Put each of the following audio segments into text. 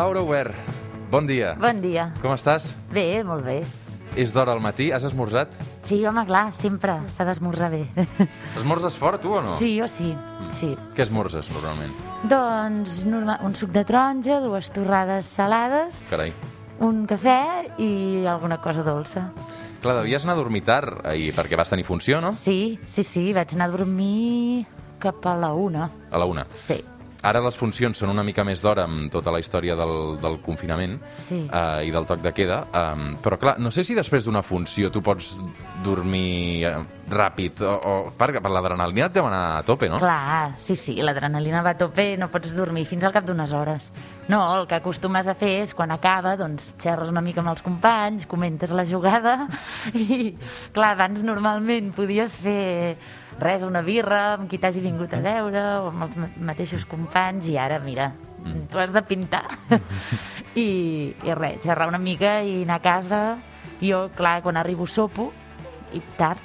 Laura Ober, bon dia. Bon dia. Com estàs? Bé, molt bé. És d'hora al matí? Has esmorzat? Sí, home, clar, sempre s'ha d'esmorzar bé. Esmorzes fort, tu, o no? Sí, jo sí, sí. Què esmorzes, normalment? Doncs norma un suc de taronja, dues torrades salades, Carai. un cafè i alguna cosa dolça. Clar, devies anar a dormir tard ahir, perquè vas tenir funció, no? Sí, sí, sí, vaig anar a dormir cap a la una. A la una. Sí, Ara les funcions són una mica més d'hora amb tota la història del, del confinament Sí. eh, i del toc de queda, um, però clar, no sé si després d'una funció tu pots dormir eh, ràpid o, o per, per l'adrenalina et deu anar a tope, no? clar, sí, sí, l'adrenalina va a tope, no pots dormir fins al cap d'unes hores. No, el que acostumes a fer és, quan acaba, doncs xerres una mica amb els companys, comentes la jugada i, clar, abans normalment podies fer res, una birra amb qui t'hagi vingut a veure o amb els ma- mateixos companys i ara, mira, tu has de pintar. I, I res, xerrar una mica i anar a casa. Jo, clar, quan arribo sopo, i tard.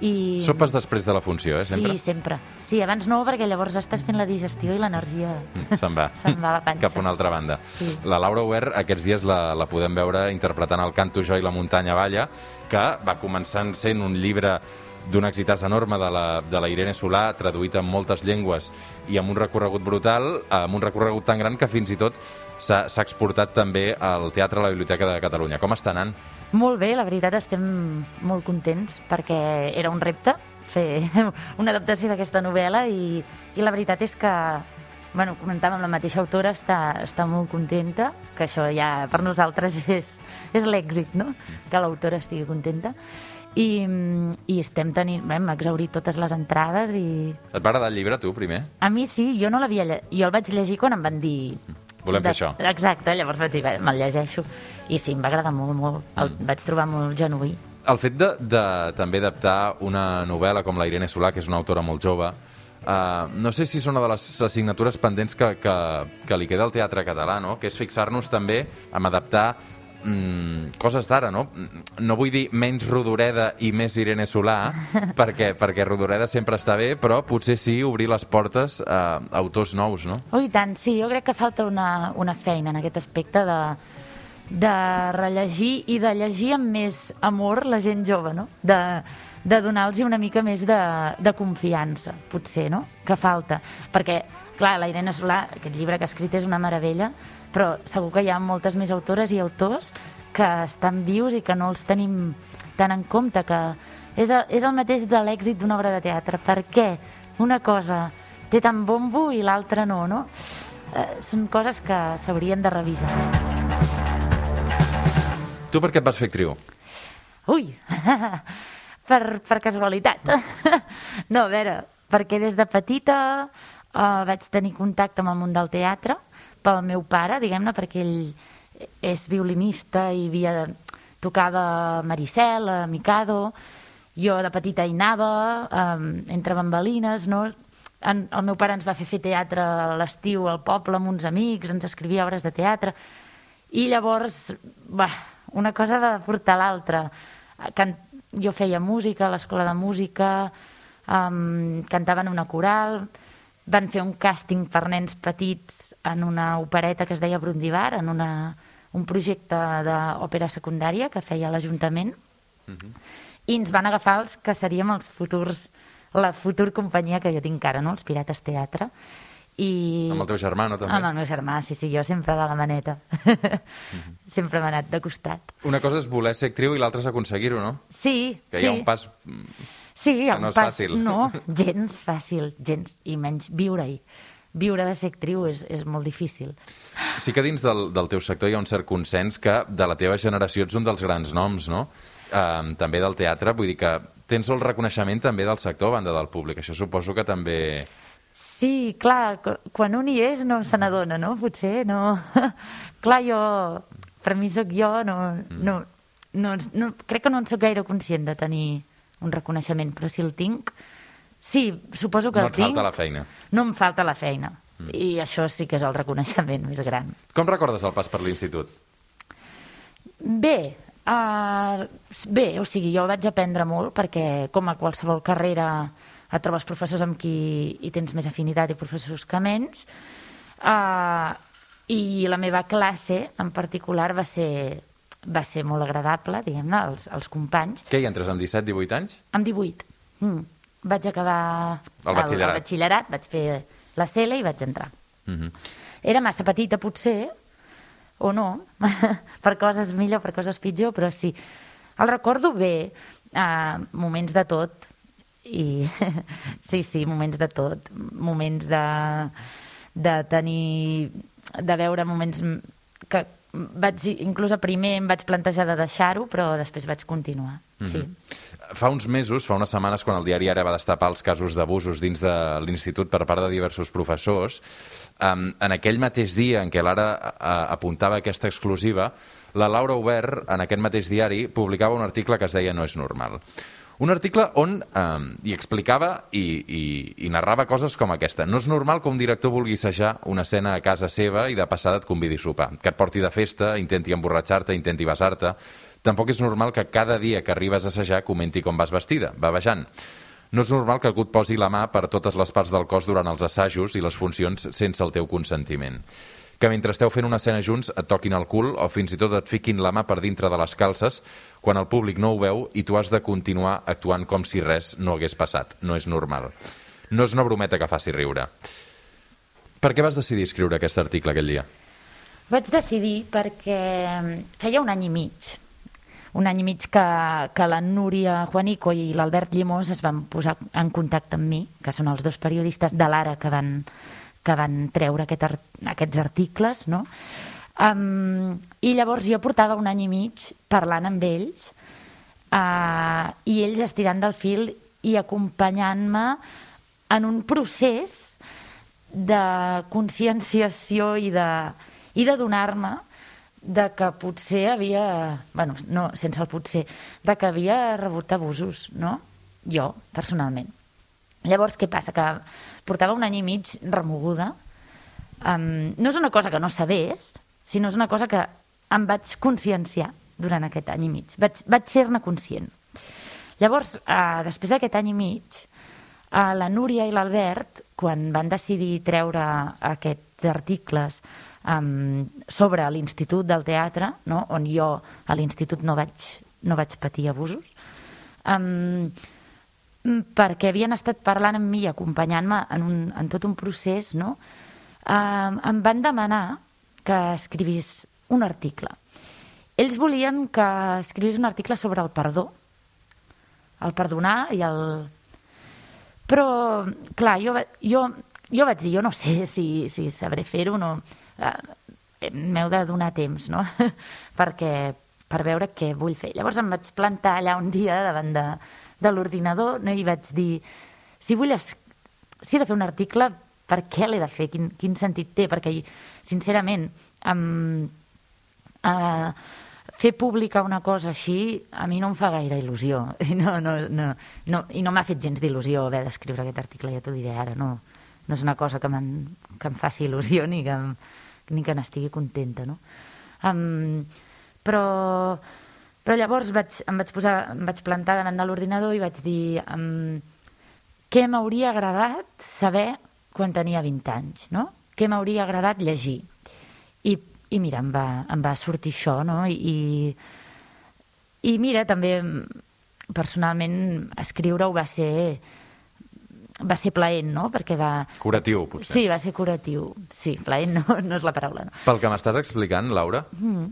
I... Sopes després de la funció, eh, sempre? Sí, sempre. Sí, abans no, perquè llavors estàs fent la digestió i l'energia Mm, Se'n va. se'n va a la panxa. Cap a una altra banda. Sí. La Laura Ober aquests dies la, la podem veure interpretant el canto Jo i la muntanya balla, que va començar sent un llibre d'un exitàs enorme de la, de la Irene Solà, traduït en moltes llengües i amb un recorregut brutal, amb un recorregut tan gran que fins i tot s'ha exportat també al Teatre a la Biblioteca de Catalunya. Com està anant? Molt bé, la veritat estem molt contents perquè era un repte fer una adaptació d'aquesta novel·la i, i la veritat és que bueno, comentàvem, la mateixa autora està, està molt contenta, que això ja per nosaltres és, és l'èxit, no? que l'autora estigui contenta. I, i estem tenint, bé, hem exaurit totes les entrades i Et va agradar el llibre, tu, primer? a mi sí, jo no l'havia jo el vaig llegir quan em van dir Volem fer això. Exacte, llavors vaig dir, "Bé, me'l llegeixo. I sí, em va agradar molt, molt. El Mm. vaig trobar molt genuí. El fet de, de també adaptar una novel·la com la Irene Solà, que és una autora molt jove, uh, no sé si és una de les assignatures pendents que, que, que li queda al teatre català, no? que és fixar-nos també en adaptar mm, coses d'ara, no? No vull dir menys Rodoreda i més Irene Solà, perquè, perquè Rodoreda sempre està bé, però potser sí obrir les portes a autors nous, no? Oh, i tant, sí, jo crec que falta una, una feina en aquest aspecte de, de rellegir i de llegir amb més amor la gent jove, no? De, de donar-los una mica més de, de confiança, potser, no? Que falta. Perquè, clar, la Irene Solà, aquest llibre que ha escrit és una meravella, però segur que hi ha moltes més autores i autors que estan vius i que no els tenim tan en compte, que és el, és el mateix de l'èxit d'una obra de teatre. Per què una cosa té tant bombo i l'altra no, no? Eh, són coses que s'haurien de revisar. Tu per què et vas fer actriu? Ui, per, per casualitat. no, a veure, perquè des de petita uh, vaig tenir contacte amb el món del teatre pel meu pare, diguem-ne, perquè ell és violinista i havia tocava Maricel, a Mikado, jo de petita hi anava, um, entre bambalines, no? En, el meu pare ens va fer fer teatre a l'estiu al poble amb uns amics, ens escrivia obres de teatre, i llavors, bah, una cosa va portar l'altra. Jo feia música a l'escola de música, um, cantava en una coral, van fer un càsting per nens petits en una opereta que es deia Brundibar, en una, un projecte d'òpera secundària que feia l'Ajuntament, i ens van agafar els que seríem els futurs, la futur companyia que jo tinc ara, no? els Pirates Teatre. I... Amb el teu germà, no, també? Amb el meu germà, sí, sí, jo sempre de la maneta. sempre m'ha anat de costat. Una cosa és voler ser actriu i l'altra és aconseguir-ho, no? Sí, Que sí. hi ha un pas... Sí, un no és pas... fàcil. No, gens fàcil, gens, i menys viure-hi. Viure de ser actriu és, és molt difícil. Sí que dins del, del teu sector hi ha un cert consens que de la teva generació ets un dels grans noms, no? Um, també del teatre, vull dir que tens el reconeixement també del sector a banda del públic. Això suposo que també... Sí, clar, qu- quan un hi és no se n'adona, no? Potser no... clar, jo... Per mi sóc jo, no, no, no, no... Crec que no en sóc gaire conscient de tenir un reconeixement, però si el tinc... Sí, suposo que No el tinc. falta la feina. No em falta la feina. I això sí que és el reconeixement més gran. Com recordes el pas per l'institut? Bé, uh, bé, o sigui, jo vaig aprendre molt perquè, com a qualsevol carrera, et trobes professors amb qui hi tens més afinitat i professors que menys. Uh, I la meva classe, en particular, va ser, va ser molt agradable, diguem-ne, els, els companys. Què hi entres amb 17-18 anys? Amb 18. Mm. Vaig acabar El batxillerat. el batxillerat, vaig fer la CELA i vaig entrar. Uh -huh. Era massa petita, potser, o no, per coses millor, per coses pitjor, però sí. El recordo bé, uh, moments de tot, i sí, sí, moments de tot, moments de, de tenir, de veure moments que vaig, inclús a primer em vaig plantejar de deixar-ho, però després vaig continuar, sí. Fa uns mesos, fa unes setmanes, quan el diari Ara va destapar els casos d'abusos dins de l'institut per part de diversos professors, um, en aquell mateix dia en què l'Ara uh, apuntava aquesta exclusiva, la Laura Obert, en aquest mateix diari, publicava un article que es deia No és normal. Un article on eh, hi explicava i, i, i narrava coses com aquesta. No és normal que un director vulgui assajar una escena a casa seva i de passada et convidi a sopar. Que et porti de festa, intenti emborratxar-te, intenti besar-te. Tampoc és normal que cada dia que arribes a assajar comenti com vas vestida, bavejant. No és normal que algú et posi la mà per totes les parts del cos durant els assajos i les funcions sense el teu consentiment que mentre esteu fent una escena junts et toquin el cul o fins i tot et fiquin la mà per dintre de les calces quan el públic no ho veu i tu has de continuar actuant com si res no hagués passat. No és normal. No és una brometa que faci riure. Per què vas decidir escriure aquest article aquell dia? Vaig decidir perquè feia un any i mig, un any i mig que, que la Núria Juanico i l'Albert Llimós es van posar en contacte amb mi, que són els dos periodistes de l'Ara que van, que van treure aquest art, aquests articles, no? Um, I llavors jo portava un any i mig parlant amb ells uh, i ells estirant del fil i acompanyant-me en un procés de conscienciació i de, i de donar-me de que potser havia, bueno, no, sense el potser, de que havia rebut abusos, no? Jo, personalment. Llavors, què passa? Que portava un any i mig remoguda. Um, no és una cosa que no sabés, sinó és una cosa que em vaig conscienciar durant aquest any i mig. Vaig, vaig ser-ne conscient. Llavors, uh, després d'aquest any i mig, uh, la Núria i l'Albert, quan van decidir treure aquests articles um, sobre l'Institut del Teatre, no? on jo a l'Institut no, vaig, no vaig patir abusos, um, perquè havien estat parlant amb mi i acompanyant-me en, un, en tot un procés, no? um, em van demanar que escrivís un article. Ells volien que escrivís un article sobre el perdó, el perdonar i el... Però, clar, jo, jo, jo vaig dir, jo no sé si, si sabré fer-ho no. Uh, M'heu de donar temps, no? Perquè, per veure què vull fer. Llavors em vaig plantar allà un dia davant de, de l'ordinador no? i vaig dir, si vull es... si he de fer un article, per què l'he de fer? Quin, quin sentit té? Perquè, sincerament, um, uh, fer pública una cosa així a mi no em fa gaire il·lusió no, no, no, no, i no m'ha fet gens d'il·lusió haver d'escriure aquest article, ja t'ho diré ara, no, no és una cosa que, que em faci il·lusió ni que, ni que n'estigui contenta, no? Um, però, però llavors vaig, em vaig posar, em vaig plantar davant de l'ordinador i vaig dir um, què m'hauria agradat saber quan tenia 20 anys, no? Què m'hauria agradat llegir? I, i mira, em va, em va sortir això, no? I, i mira, també personalment escriure-ho va ser va ser plaent, no? Perquè va... Curatiu, potser. Sí, va ser curatiu. Sí, plaent no, no és la paraula, no. Pel que m'estàs explicant, Laura, mm.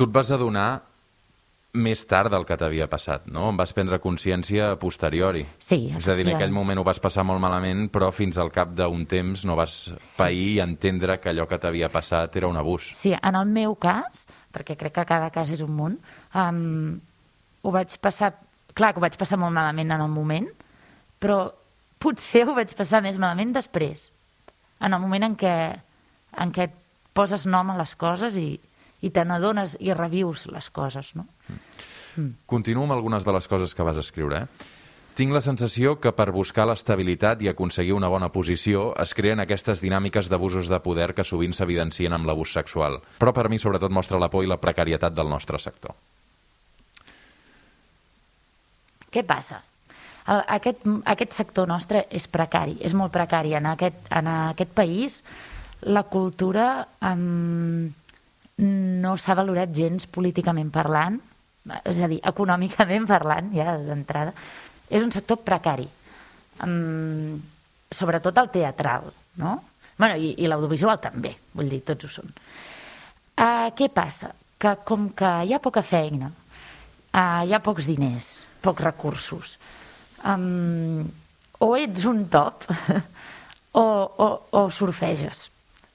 Tu et vas adonar més tard del que t'havia passat, no? En vas prendre consciència a posteriori. Sí, És a dir, en aquell moment ho vas passar molt malament, però fins al cap d'un temps no vas sí. pair i entendre que allò que t'havia passat era un abús. Sí, en el meu cas, perquè crec que cada cas és un món, um, ho vaig passar... Clar que ho vaig passar molt malament en el moment, però potser ho vaig passar més malament després, en el moment en què, en què poses nom a les coses i, i te n'adones i revius les coses, no? Mm. Continuo amb algunes de les coses que vas escriure, eh? Tinc la sensació que per buscar l'estabilitat i aconseguir una bona posició es creen aquestes dinàmiques d'abusos de poder que sovint s'evidencien amb l'abús sexual, però per mi sobretot mostra la por i la precarietat del nostre sector. Què passa? El, aquest, aquest sector nostre és precari, és molt precari. En aquest, en aquest país la cultura um, no s'ha valorat gens políticament parlant, és a dir, econòmicament parlant, ja d'entrada. És un sector precari, um, sobretot el teatral, no? Bueno, i, i l'audiovisual també, vull dir, tots ho són. Uh, què passa? Que com que hi ha poca feina, uh, hi ha pocs diners, pocs recursos, um, o ets un top o, o, o surfeges.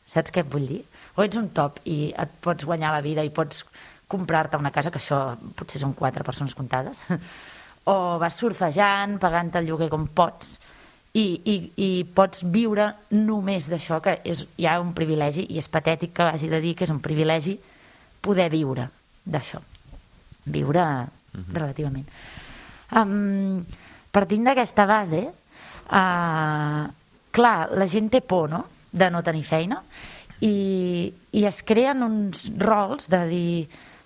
Saps què et vull dir? O ets un top i et pots guanyar la vida i pots comprar-te una casa, que això potser són quatre persones comptades, o vas surfejant, pagant el lloguer com pots, i, i, i pots viure només d'això, que és ja un privilegi, i és patètic que hagi de dir que és un privilegi poder viure d'això. Viure uh -huh. relativament. Um, partint d'aquesta base, uh, clar, la gent té por, no?, de no tenir feina, i, i es creen uns rols de dir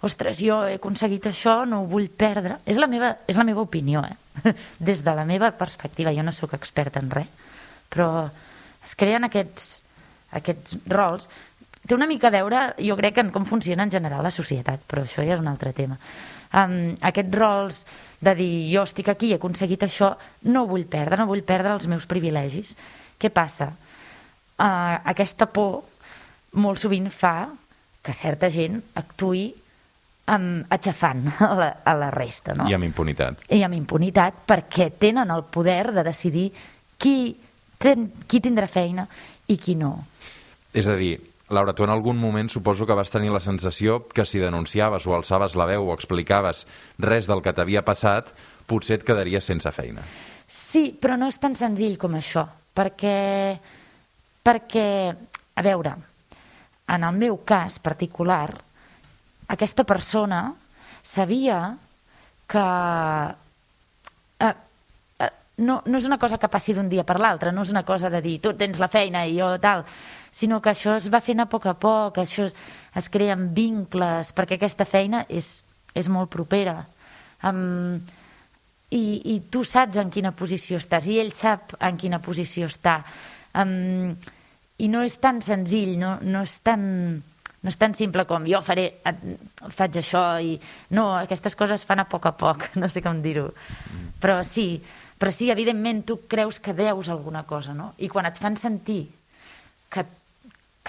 ostres, jo he aconseguit això, no ho vull perdre. És la meva, és la meva opinió, eh? des de la meva perspectiva. Jo no sóc experta en res, però es creen aquests, aquests rols. Té una mica a veure, jo crec, en com funciona en general la societat, però això ja és un altre tema. Um, aquests rols de dir jo estic aquí, he aconseguit això, no vull perdre, no vull perdre els meus privilegis. Què passa? Uh, aquesta por molt sovint fa que certa gent actui um, aixafant a la, a la resta. No? I amb impunitat. I amb impunitat perquè tenen el poder de decidir qui, ten, qui tindrà feina i qui no. És a dir, Laura, tu en algun moment suposo que vas tenir la sensació que si denunciaves o alçaves la veu o explicaves res del que t'havia passat, potser et quedaries sense feina. Sí, però no és tan senzill com això, perquè, perquè a veure, en el meu cas particular, aquesta persona sabia que eh, eh, no, no és una cosa que passi d'un dia per l'altre, no és una cosa de dir tu tens la feina i jo tal, sinó que això es va fent a poc a poc, això es, es creen vincles, perquè aquesta feina és, és molt propera. Um, i, I tu saps en quina posició estàs, i ell sap en quina posició està. Um, I no és tan senzill, no, no és tan... No és tan simple com jo faré, faig això i... No, aquestes coses fan a poc a poc, no sé com dir-ho. Mm. Però sí, però sí, evidentment, tu creus que deus alguna cosa, no? I quan et fan sentir que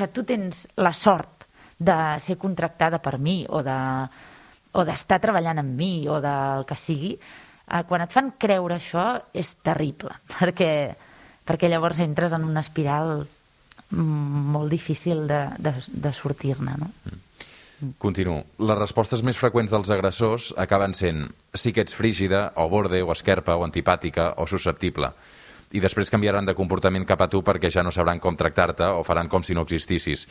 que tu tens la sort de ser contractada per mi o de o d'estar treballant amb mi o del que sigui, eh, quan et fan creure això és terrible, perquè, perquè llavors entres en una espiral molt difícil de, de, de sortir-ne. No? Mm. Continuo. Les respostes més freqüents dels agressors acaben sent sí que ets frígida, o borde, o esquerpa, o antipàtica, o susceptible i després canviaran de comportament cap a tu perquè ja no sabran com tractar-te o faran com si no existissis.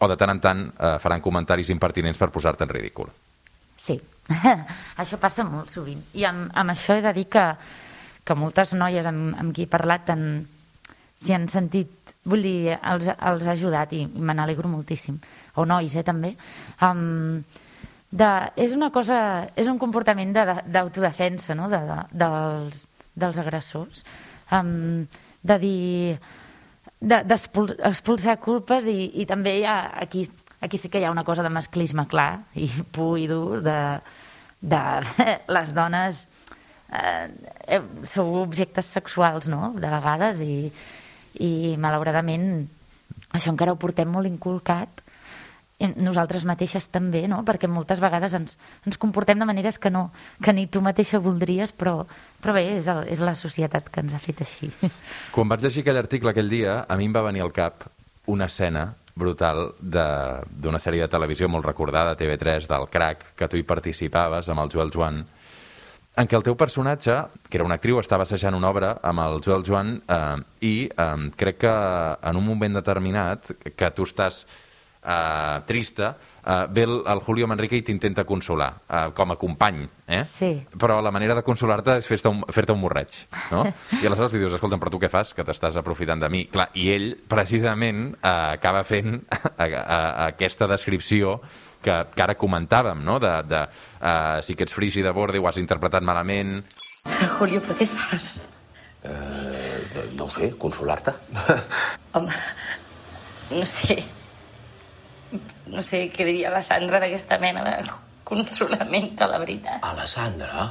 O de tant en tant eh, faran comentaris impertinents per posar-te en ridícul. Sí, això passa molt sovint. I amb, amb això he de dir que, que moltes noies amb, amb qui he parlat s'hi han sentit, vull dir, els, els ha ajudat i, me n'alegro moltíssim. O nois, eh, també. Um, de, és una cosa, és un comportament d'autodefensa, no?, de, de, dels, dels agressors um, de dir d'expulsar de, culpes i, i també hi ha, aquí, aquí sí que hi ha una cosa de masclisme clar i pur i dur de, de les dones eh, eh, sou objectes sexuals no? de vegades i, i malauradament això encara ho portem molt inculcat nosaltres mateixes també, no? perquè moltes vegades ens, ens comportem de maneres que, no, que ni tu mateixa voldries, però, però bé, és, el, és la societat que ens ha fet així. Quan vaig llegir aquell article aquell dia, a mi em va venir al cap una escena brutal d'una sèrie de televisió molt recordada, TV3, del Crac, que tu hi participaves amb el Joel Joan, en què el teu personatge, que era una actriu, estava assajant una obra amb el Joel Joan eh, i eh, crec que en un moment determinat que tu estàs uh, trista, uh, ve el, el Julio Manrique i t'intenta consolar, uh, com a company, eh? Sí. Però la manera de consolar-te és fer-te un, fer un morreig, no? I aleshores li dius, escolta, però tu què fas, que t'estàs aprofitant de mi? Clar, i ell, precisament, uh, acaba fent a, a, a aquesta descripció que, que ara comentàvem, no? De, de uh, si que ets frigi de borde ho has interpretat malament... Julio, però què fas? Eh, no ho sé, consolar-te. Home, no sé, no sé què diria la Sandra d'aquesta mena de consolament, a la veritat. A la Sandra?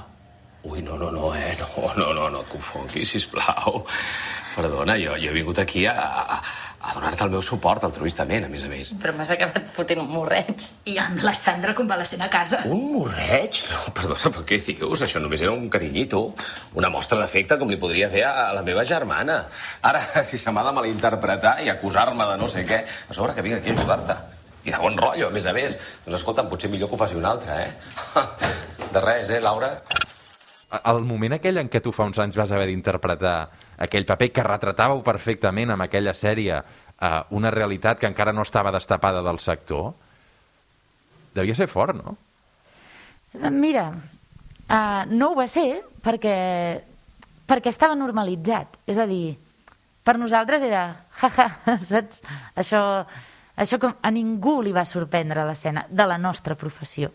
Ui, no, no, no, eh? No, no, no, no et confonguis, sisplau. Perdona, jo, jo he vingut aquí a, a, a donar-te el meu suport altruistament, a més a més. Però m'has acabat fotent un morreig. I amb la Sandra convalescent a casa. Un morreig? No, perdona, però què dius? Això només era un carinyito. Una mostra d'afecte com li podria fer a la meva germana. Ara, si se m'ha de malinterpretar i acusar-me de no sé què, a sobre que vinc aquí a ajudar-te. I de bon rotllo, a més a més. Doncs escolta'm, potser millor que ho faci un altre, eh? De res, eh, Laura? El moment aquell en què tu fa uns anys vas haver d'interpretar aquell paper que retratàveu perfectament amb aquella sèrie eh, una realitat que encara no estava destapada del sector, devia ser fort, no? Mira, uh, no ho va ser perquè, perquè estava normalitzat. És a dir, per nosaltres era, jaja, saps? Això, això com a ningú li va sorprendre l'escena de la nostra professió.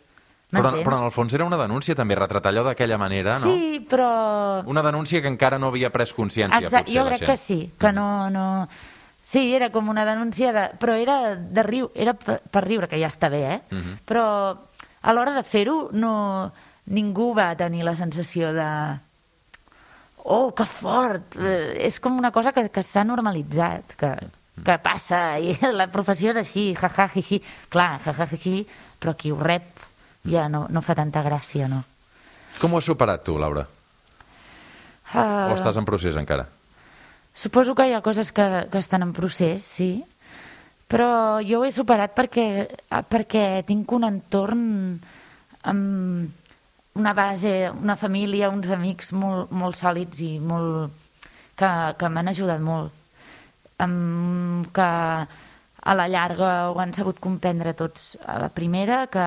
Però, però en el fons era una denúncia també, retratar allò d'aquella manera, no? Sí, però... Una denúncia que encara no havia pres consciència, Exacte, potser, jo crec que sí, que no, no... Sí, era com una denúncia, de... però era de riu, era per, riure, que ja està bé, eh? Mhm. Però a l'hora de fer-ho, no... ningú va tenir la sensació de... Oh, que fort! Eh, és com una cosa que, que s'ha normalitzat, que, que passa, i la professió és així, jaja, jiji. Clar, jaja, jiji, però qui ho rep ja no, no fa tanta gràcia, no? Com ho has superat tu, Laura? Uh, O estàs en procés encara? Suposo que hi ha coses que, que estan en procés, sí, però jo ho he superat perquè, perquè tinc un entorn amb una base, una família, uns amics molt, molt sòlids i molt, que, que m'han ajudat molt. Um, que a la llarga ho han sabut comprendre tots a la primera, que...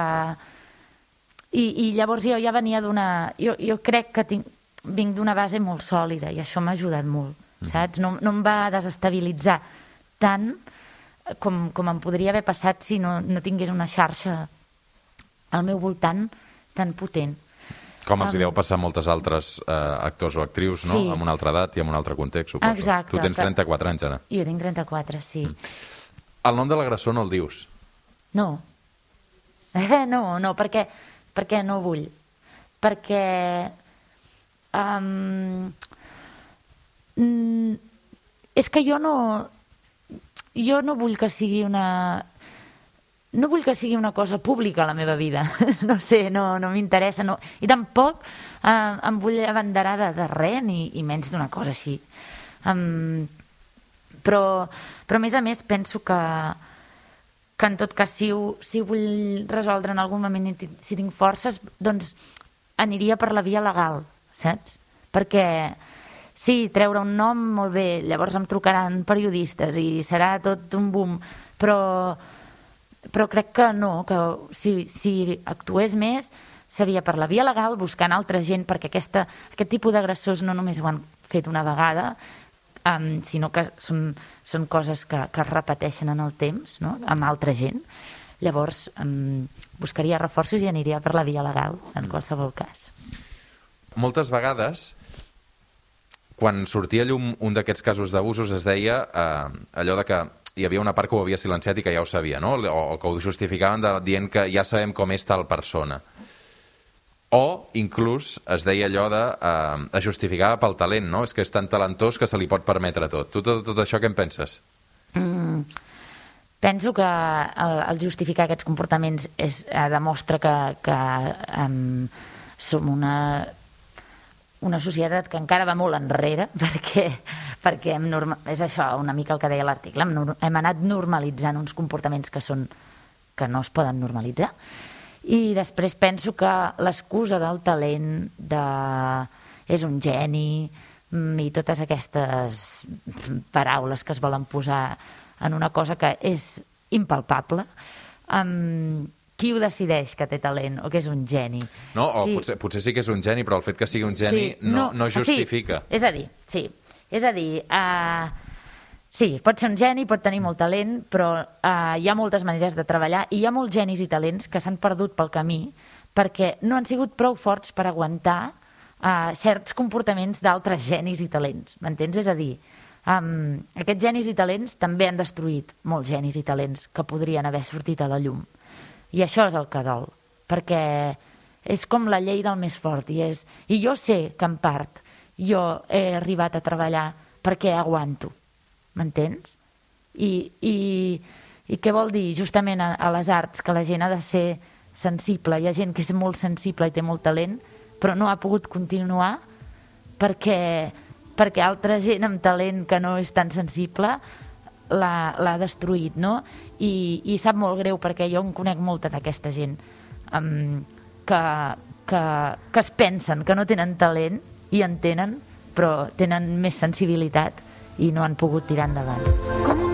I, i llavors jo ja venia d'una... Jo, jo crec que tinc, vinc d'una base molt sòlida i això m'ha ajudat molt, saps? No, no em va desestabilitzar tant com, com em podria haver passat si no, no tingués una xarxa al meu voltant tan potent. Com els hi deu passar a moltes altres eh, actors o actrius, no? Sí. Amb una altra edat i amb un altre context, suposo. Exacte, Tu tens que- 34 anys, ara. Jo tinc 34, sí. El nom de l'agressor no el dius. No. Eh, no, no, perquè, perquè no vull. Perquè... Um, és que jo no... Jo no vull que sigui una... No vull que sigui una cosa pública la meva vida. No sé, no, no m'interessa. No. I tampoc eh, em vull abanderar de, de res, ni, i menys d'una cosa així. Um, però, però a més a més penso que, que en tot cas si ho, si ho vull resoldre en algun moment si tinc forces, doncs aniria per la via legal, saps? Perquè sí, treure un nom, molt bé, llavors em trucaran periodistes i serà tot un boom, però, però crec que no, que si, si actués més seria per la via legal, buscant altra gent, perquè aquesta, aquest tipus d'agressors no només ho han fet una vegada, um, sinó que són, són coses que, que es repeteixen en el temps, no? amb altra gent. Llavors, um, buscaria reforços i aniria per la via legal, en qualsevol cas. Moltes vegades, quan sortia a llum un d'aquests casos d'abusos, es deia eh, allò de que hi havia una part que ho havia silenciat i que ja ho sabia, no? o, o que ho justificaven de, dient que ja sabem com és tal persona. O, inclús, es deia allò de... Eh, es justificava pel talent, no? És que és tan talentós que se li pot permetre tot. Tu tot, tot això què en penses? Mm, penso que el, el justificar aquests comportaments és, eh, demostra que, que um, som una, una societat que encara va molt enrere perquè, perquè hem norma... és això una mica el que deia l'article hem, hem anat normalitzant uns comportaments que són que no es poden normalitzar i després penso que l'excusa del talent de és un geni mm, i totes aquestes paraules que es volen posar en una cosa que és impalpable um, qui ho decideix que té talent o que és un geni No? O Qui- potser, potser sí que és un geni, però el fet que sigui un geni no, no justifica. Sí, és a dir, sí. És a dir, uh, sí, pot ser un geni, pot tenir molt talent, però uh, hi ha moltes maneres de treballar i hi ha molts genis i talents que s'han perdut pel camí perquè no han sigut prou forts per aguantar uh, certs comportaments d'altres genis i talents. M'entens? És a dir, Um, aquests genis i talents també han destruït molts genis i talents que podrien haver sortit a la llum. I això és el que dol, perquè és com la llei del més fort. I, és, I jo sé que en part jo he arribat a treballar perquè aguanto, m'entens? I, i, I què vol dir justament a, a les arts? Que la gent ha de ser sensible. Hi ha gent que és molt sensible i té molt talent, però no ha pogut continuar perquè, perquè altra gent amb talent que no és tan sensible l'ha destruït, no? I, I sap molt greu perquè jo en conec molta d'aquesta gent um, que, que, que es pensen que no tenen talent i en tenen, però tenen més sensibilitat i no han pogut tirar endavant. Com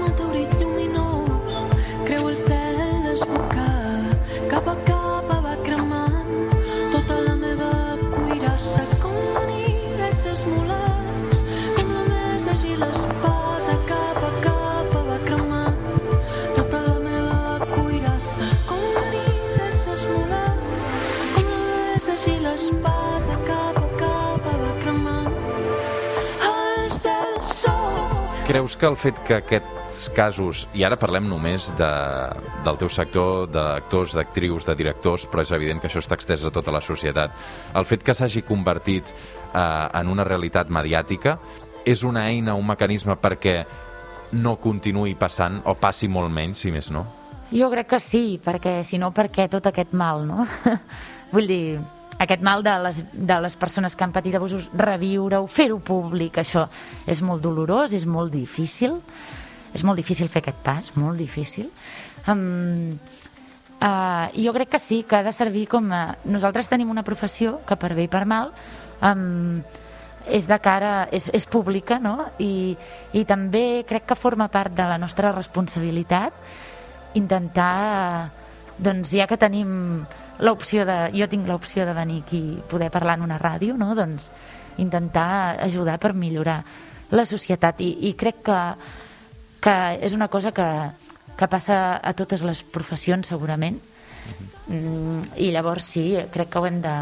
Creus que el fet que aquests casos, i ara parlem només de, del teu sector d'actors, d'actrius, de directors, però és evident que això està extès a tota la societat, el fet que s'hagi convertit eh, en una realitat mediàtica és una eina, un mecanisme perquè no continuï passant, o passi molt menys, si més no? Jo crec que sí, perquè si no, per què tot aquest mal, no? Vull dir, aquest mal de les, de les persones que han patit abusos, reviure-ho, fer-ho públic, això és molt dolorós, és molt difícil, és molt difícil fer aquest pas, molt difícil. Um, uh, jo crec que sí, que ha de servir com a... Nosaltres tenim una professió que per bé i per mal um, és de cara, és, és pública, no? I, I també crec que forma part de la nostra responsabilitat intentar, doncs ja que tenim l'opció de... Jo tinc l'opció de venir aquí i poder parlar en una ràdio, no? Doncs intentar ajudar per millorar la societat. I, i crec que, que és una cosa que, que passa a totes les professions segurament. Mm, i llavors sí, crec que ho hem de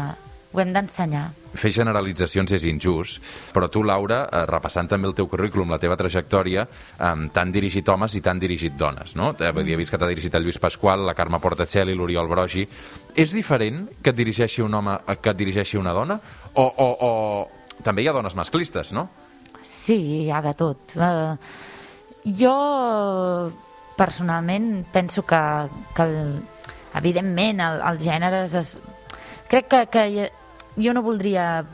ho hem d'ensenyar. Fer generalitzacions és injust, però tu, Laura, eh, repassant també el teu currículum, la teva trajectòria, eh, t'han dirigit homes i t'han dirigit dones, no? Eh, Vull dir, he vist que t'ha dirigit el Lluís Pasqual, la Carme Portacelli, l'Oriol Brogi. És diferent que et dirigeixi un home a que et dirigeixi una dona? O, o, o també hi ha dones masclistes, no? Sí, hi ha de tot. Uh, jo, personalment, penso que, que el, evidentment, el, els gèneres... Es, crec que, que jo no voldria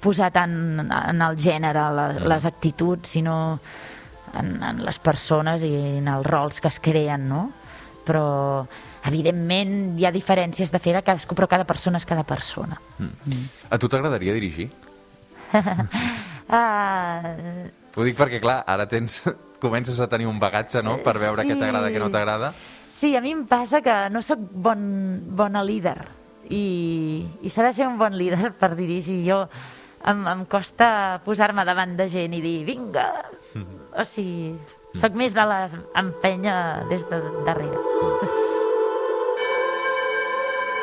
posar tant en el gènere les, les actituds, sinó en, en les persones i en els rols que es creen, no? Però, evidentment, hi ha diferències de fer a cadascú, però cada persona és cada persona. Mm. A tu t'agradaria dirigir? Ah, Ho dic perquè, clar, ara tens, comences a tenir un bagatge, no?, per veure Sí. què t'agrada, què no t'agrada. Sí, a mi em passa que no sóc bon, bona líder i, i s'ha de ser un bon líder per dirigir. Jo em, em costa posar-me davant de gent i dir vinga, o sigui, sóc més de les empenya des de darrere.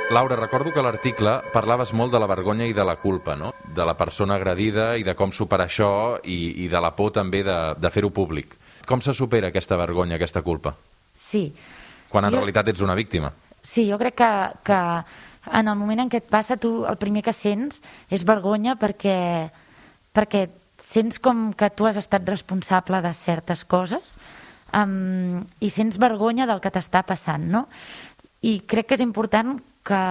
Laura, recordo que a l'article parlaves molt de la vergonya i de la culpa, no? De la persona agredida i de com superar això i, i de la por també de, de fer-ho públic. Com se supera aquesta vergonya, aquesta culpa? Sí, Quan en Jo- realitat ets una víctima. Sí, jo crec que, que en el moment en què et passa, tu el primer que sents és vergonya perquè, perquè sents com que tu has estat responsable de certes coses um, i sents vergonya del que t'està passant, no? I crec que és important que,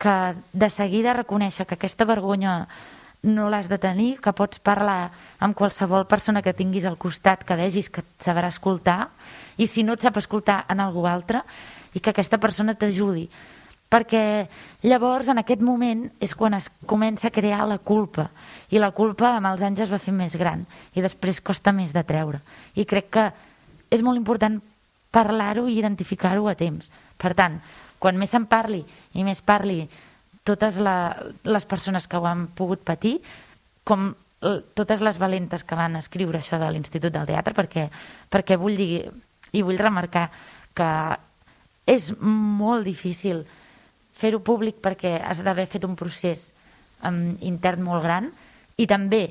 que de seguida reconèixer que aquesta vergonya no l'has de tenir, que pots parlar amb qualsevol persona que tinguis al costat, que vegis que et sabrà escoltar, i si no et sap escoltar en algú altre, i que aquesta persona t'ajudi. Perquè llavors, en aquest moment, és quan es comença a crear la culpa. I la culpa amb els anys es va fer més gran i després costa més de treure. I crec que és molt important parlar-ho i identificar-ho a temps. Per tant, quan més se'n parli i més parli totes la, les persones que ho han pogut patir, com totes les valentes que van escriure això de l'Institut del Teatre, perquè, perquè vull dir, i vull remarcar que és molt difícil fer-ho públic perquè has d'haver fet un procés um, intern molt gran i també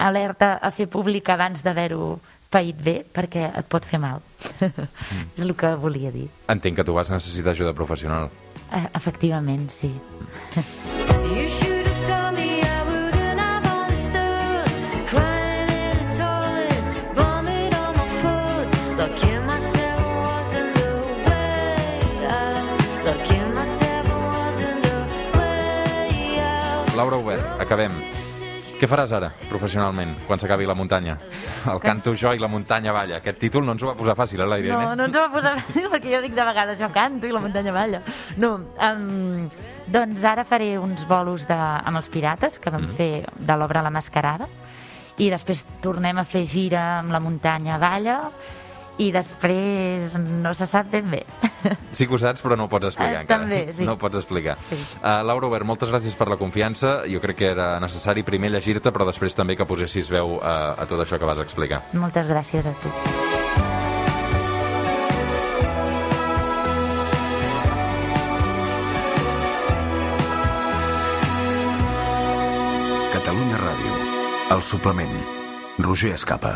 alerta a fer públic abans d'haver-ho feït bé perquè et pot fer mal. És el que volia dir. Entenc que tu vas necessitar ajuda professional. Eh, efectivament, sí. You acabem. Què faràs ara, professionalment, quan s'acabi la muntanya? El canto jo i la muntanya balla. Aquest títol no ens ho va posar fàcil, eh, la Irene? No, no ens ho va posar perquè jo dic de vegades jo canto i la muntanya balla. No, um, doncs ara faré uns bolos de, amb els pirates que vam fer de l'obra La Mascarada i després tornem a fer gira amb la muntanya balla i després no se sap ben bé. Sí que ho saps, però no ho pots explicar Eh, encara. també, sí. No ho pots explicar. Sí. Uh, Laura Obert, moltes gràcies per la confiança. Jo crec que era necessari primer llegir-te, però després també que posessis veu a, a tot això que vas explicar. Moltes gràcies a tu. Catalunya Ràdio. El suplement. Roger Escapa.